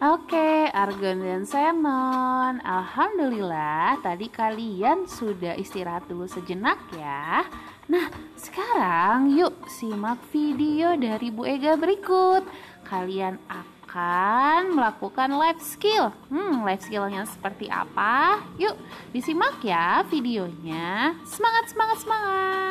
Oke, Argon dan Senon. Alhamdulillah, tadi kalian sudah istirahat dulu sejenak ya. Nah, sekarang yuk simak video dari Bu Ega berikut. Kalian akan melakukan life skill. Hmm, life skillnya seperti apa? Yuk, disimak ya videonya. Semangat, semangat, semangat!